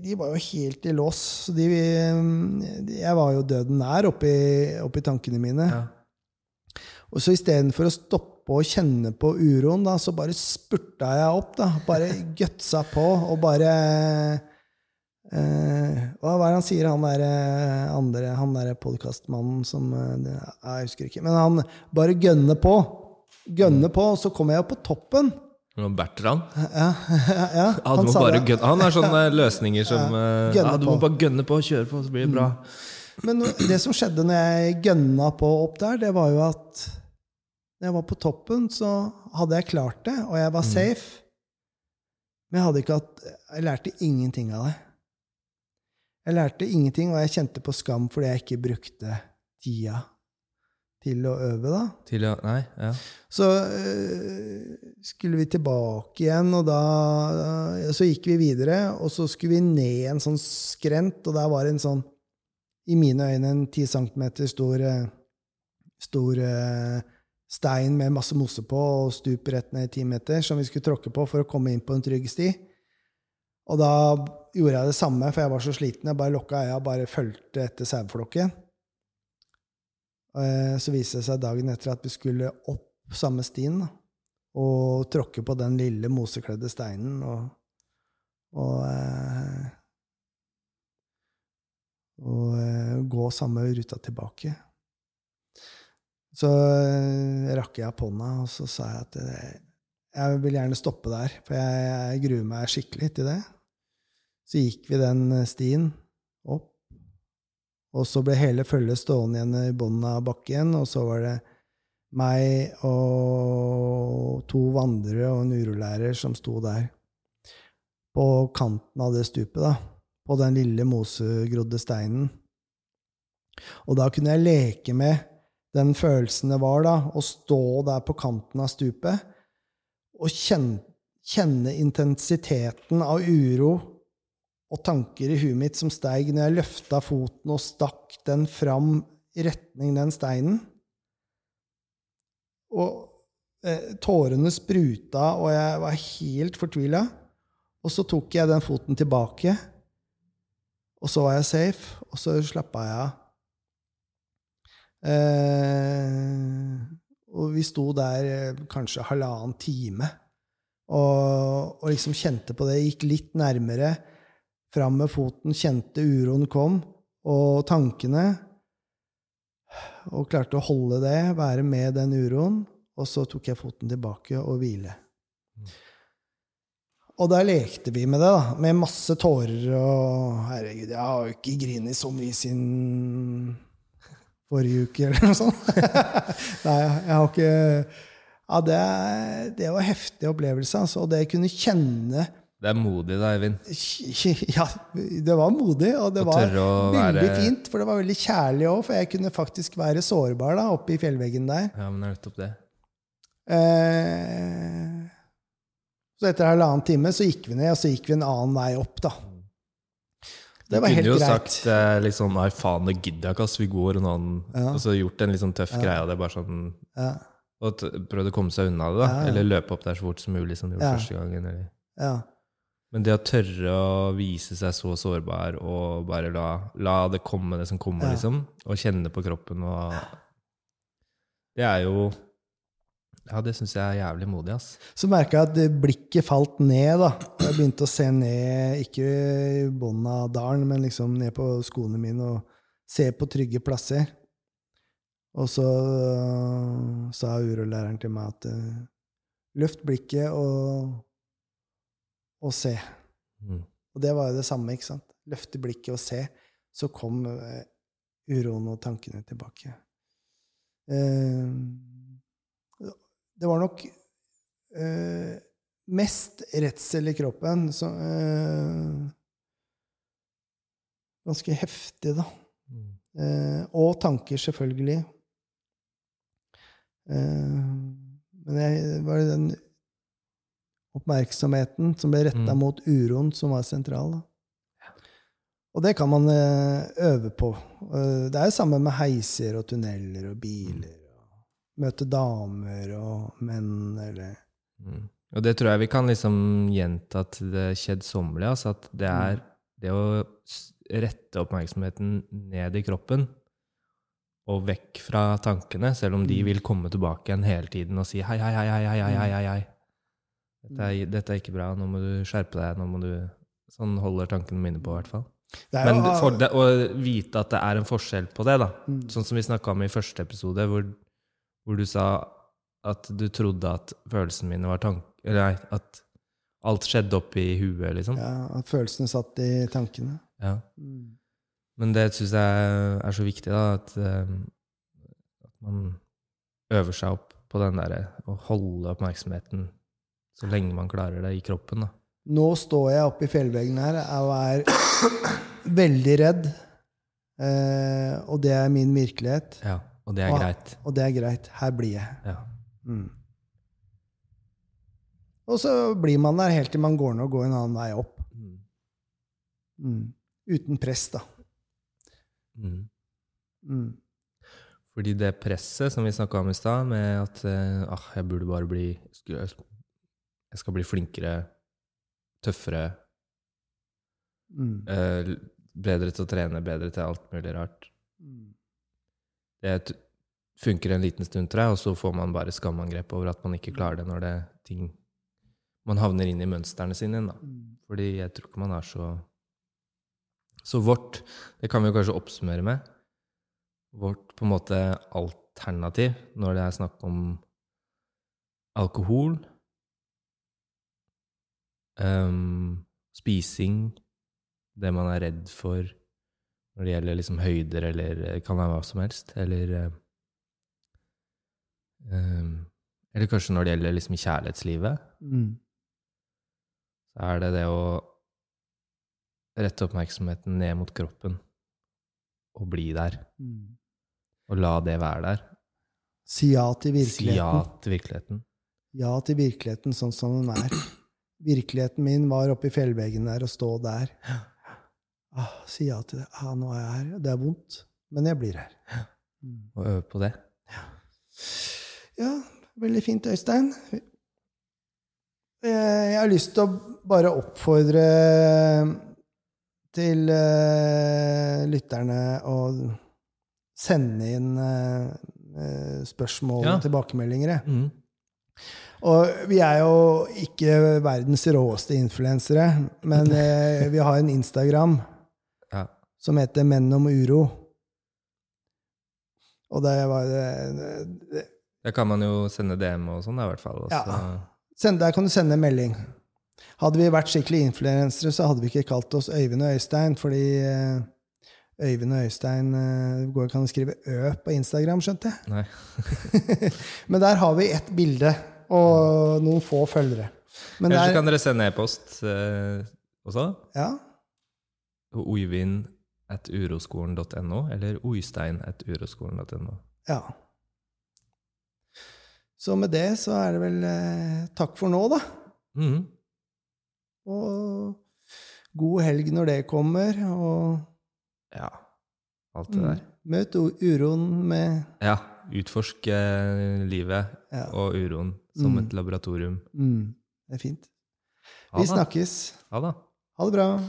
de, var jo helt i lås. De, de, jeg var jo døden nær oppi, oppi tankene mine. Ja. Og så istedenfor å stoppe og kjenne på uroen, da, så bare spurta jeg opp. da, Bare gutsa på og bare eh, Hva er det han sier, han der eh, andre, han der podkastmannen som eh, Jeg husker ikke. Men han bare gønner på. Gønner på, og så kommer jeg opp på toppen. Bertrand Ja, ja, ja, han det. Han er sånne løsninger som ja, Du må på. bare gønne på og kjøre på, så blir det bra. Men det som skjedde når jeg gønna på opp der, det var jo at når jeg var på toppen, så hadde jeg klart det, og jeg var Mm. safe. Men jeg hadde ikke hatt Jeg lærte ingenting av det. Jeg lærte ingenting, og jeg kjente på skam fordi jeg ikke brukte tida til å øve, da. Til å Nei, ja. Så øh, skulle vi tilbake igjen, og da øh, Så gikk vi videre, og så skulle vi ned en sånn skrent, og der var det en sånn I mine øyne en ti centimeter stor, øh, stor øh, stein med masse mose på og stup rett ned i ti meter, som vi skulle tråkke på for å komme inn på en trygg sti. Og da gjorde jeg det samme, for jeg var så sliten. Jeg bare lukka øya og bare fulgte etter saueflokken. Eh, Så viste det seg dagen etter at vi skulle opp samme stien og tråkke på den lille mosekledde steinen og, og, og, og eh, gå samme ruta tilbake. Så eh, rakk jeg opp hånda, og så sa jeg at eh, jeg vil gjerne stoppe der, for jeg, jeg gruer meg skikkelig til det. Så gikk vi den eh, stien opp, og så ble hele følget stående igjen i bunnen av bakken, og så var det meg og to vandrere og en urolærer som sto der på kanten av det stupet, da, på den lille mosegrodde steinen. Og da kunne jeg leke med den følelsen det var da, å stå der på kanten av stupet og kjenne, kjenne intensiteten av uro og tanker i huet mitt som steig når jeg løfta foten og stakk den fram i retning den steinen. Og eh, tårene spruta, og jeg var helt fortvila. Og så tok jeg den foten tilbake, og så var jeg safe, og så slappa jeg av. Eh, og vi sto der eh, kanskje halvannen time og, og liksom kjente på det. Gikk litt nærmere fram med foten, kjente uroen kom, og tankene. Og klarte å holde det, være med den uroen. Og så tok jeg foten tilbake og hvile. Og der lekte vi med det, da. Med masse tårer og Herregud, jeg har jo ikke grinet så mye siden forrige uke, eller noe sånt. Nei, jeg har ikke Ja, det, det var en heftig opplevelse, altså. Og det å kunne kjenne Det er modig da, Eivind. Ja, det var modig, og det var veldig være- fint. For det var veldig kjærlig òg, for jeg kunne faktisk være sårbar da, oppe i fjellveggen der. Ja, men det er nettopp det. Eh, så etter halvannen time så gikk vi ned, og så gikk vi en annen vei opp, da. Det var helt greit. du kunne jo greit. sagt eh, liksom Nei, faen, det gidder jeg ikke, ass. Vi går en annen Ja. Og så gjort en litt sånn tøff greie av det. bare sånn Ja, Og prøvd å komme seg unna det, da. Ja, ja. Eller løpe opp der så fort som mulig, som du gjorde Ja. første gangen. Eller. ja. Men det å tørre å vise seg så sårbar og bare la, la det komme, det som kommer, Ja. liksom, og kjenne på kroppen og Det er jo Ja, det syns jeg er jævlig modig, ass. Så merka jeg at blikket falt ned. da. Jeg begynte å se ned, ikke i bunnen av dalen, men liksom ned på skoene mine og se på trygge plasser. Og så øh, sa urolæreren til meg at øh, løft blikket og, og se. Mm. Og det var jo det samme, ikke sant? Løfte blikket og se. Så kom uh, uroen og tankene tilbake. Uh, det var nok uh, mest redsel i kroppen. Så, eh, ganske heftig, da. Mm. Eh, og tanker, selvfølgelig. Uh, men jeg, det var den oppmerksomheten som ble retta mm. mot uroen som var sentral. Ja. Og det kan man eh, øve på. Eh, det er jo samme med heiser og tunneler og biler. Mm. Møte damer og menn eller mm. Og det tror jeg vi kan liksom gjenta til det kjedsommelige. Altså at det mm. er det å rette oppmerksomheten ned i kroppen og vekk fra tankene, selv om de mm. vil komme tilbake igjen hele tiden og si hei, hei, hei, hei, hei, hei, hei, hei. Dette, er, dette er ikke bra, nå må du skjerpe deg, nå må du Sånn holder tankene mine på, i hvert fall. Men for det, å vite at det er en forskjell på det, da. Mm. Sånn som vi snakka om i første episode, hvor, hvor du sa at du trodde at følelsene mine var tank, Eller nei, at alt skjedde oppi huet, liksom. Ja, at følelsene satt i tankene. Ja. Mm. Men det syns jeg er så viktig, da, at, eh, at man øver seg opp på den derre å holde oppmerksomheten så lenge man klarer det i kroppen, da. Nå står jeg oppe i fjellveggen her og er veldig redd. Eh, og det er min virkelighet. Ja, og det er og, greit. Og det er greit. Her blir jeg. Ja. Mm. Og så blir man der helt til man går ned og går en annen vei opp. Mm. Mm. Uten press, da. Mm. Mm. Fordi det presset som vi snakka om i stad, med at eh, ah, jeg burde bare bli Jeg skal bli flinkere, tøffere, Mm. eh, bedre til å trene, bedre til alt mulig rart. Mm. Det funker en liten stund, tror jeg, og så får man bare skamangrep over at man ikke klarer det når det ting Man havner inn i mønstrene sine igjen, da. Mm. Fordi jeg tror ikke man er så Så vårt, det kan vi jo kanskje oppsummere med, vårt på en måte alternativ når det er snakk om alkohol, ehm, spising, det man er redd for når det gjelder liksom høyder, eller det kan være hva som helst, eller eh, ehm, Eller kanskje når det gjelder liksom kjærlighetslivet Mm. så er det det å rette oppmerksomheten ned mot kroppen og bli der. Mm. Og la det være der. Si ja til Si ja til virkeligheten. Ja til virkeligheten sånn som den er. Virkeligheten min var oppe i fjellveggen der og stå der. Ah, si ja til det. Ah, nå er jeg her. Det er vondt, men jeg blir her. Mm. Og øve på det. Ja, veldig fint, Øystein. Eh, Jeg har lyst til å bare oppfordre til eh, lytterne å sende inn eh, spørsmål Ja. og tilbakemeldinger. jeg. Mm. Og vi er jo ikke verdens råeste influensere, men eh, vi har en Instagram Ja. som heter Menn om uro. Og det var det, det, Da kan man jo sende DM og sånn, i hvert fall. Også. Ja. send, Der kan du sende en melding. Hadde vi vært skikkelig influensere, så hadde vi ikke kalt oss Øyvind og Øystein, fordi eh, Øyvind og Øystein eh, Det går ikke an å skrive Ø på Instagram, skjønte jeg. Nei. Men der har vi ett bilde og noen få følgere. Men Ellers der, kan dere sende e-post eh, også? ja, Oivind.uroskolen.no eller Oistein at uroskolen.no. Ja. Så med det så er det vel eh, takk for nå, da. Mm. Og god helg når det kommer. Og Ja. Alt det mm, der. møt uroen med Ja. Utforske livet Ja. og uroen som Mm. et laboratorium. mm, Det er fint. Vi snakkes. Ha det bra.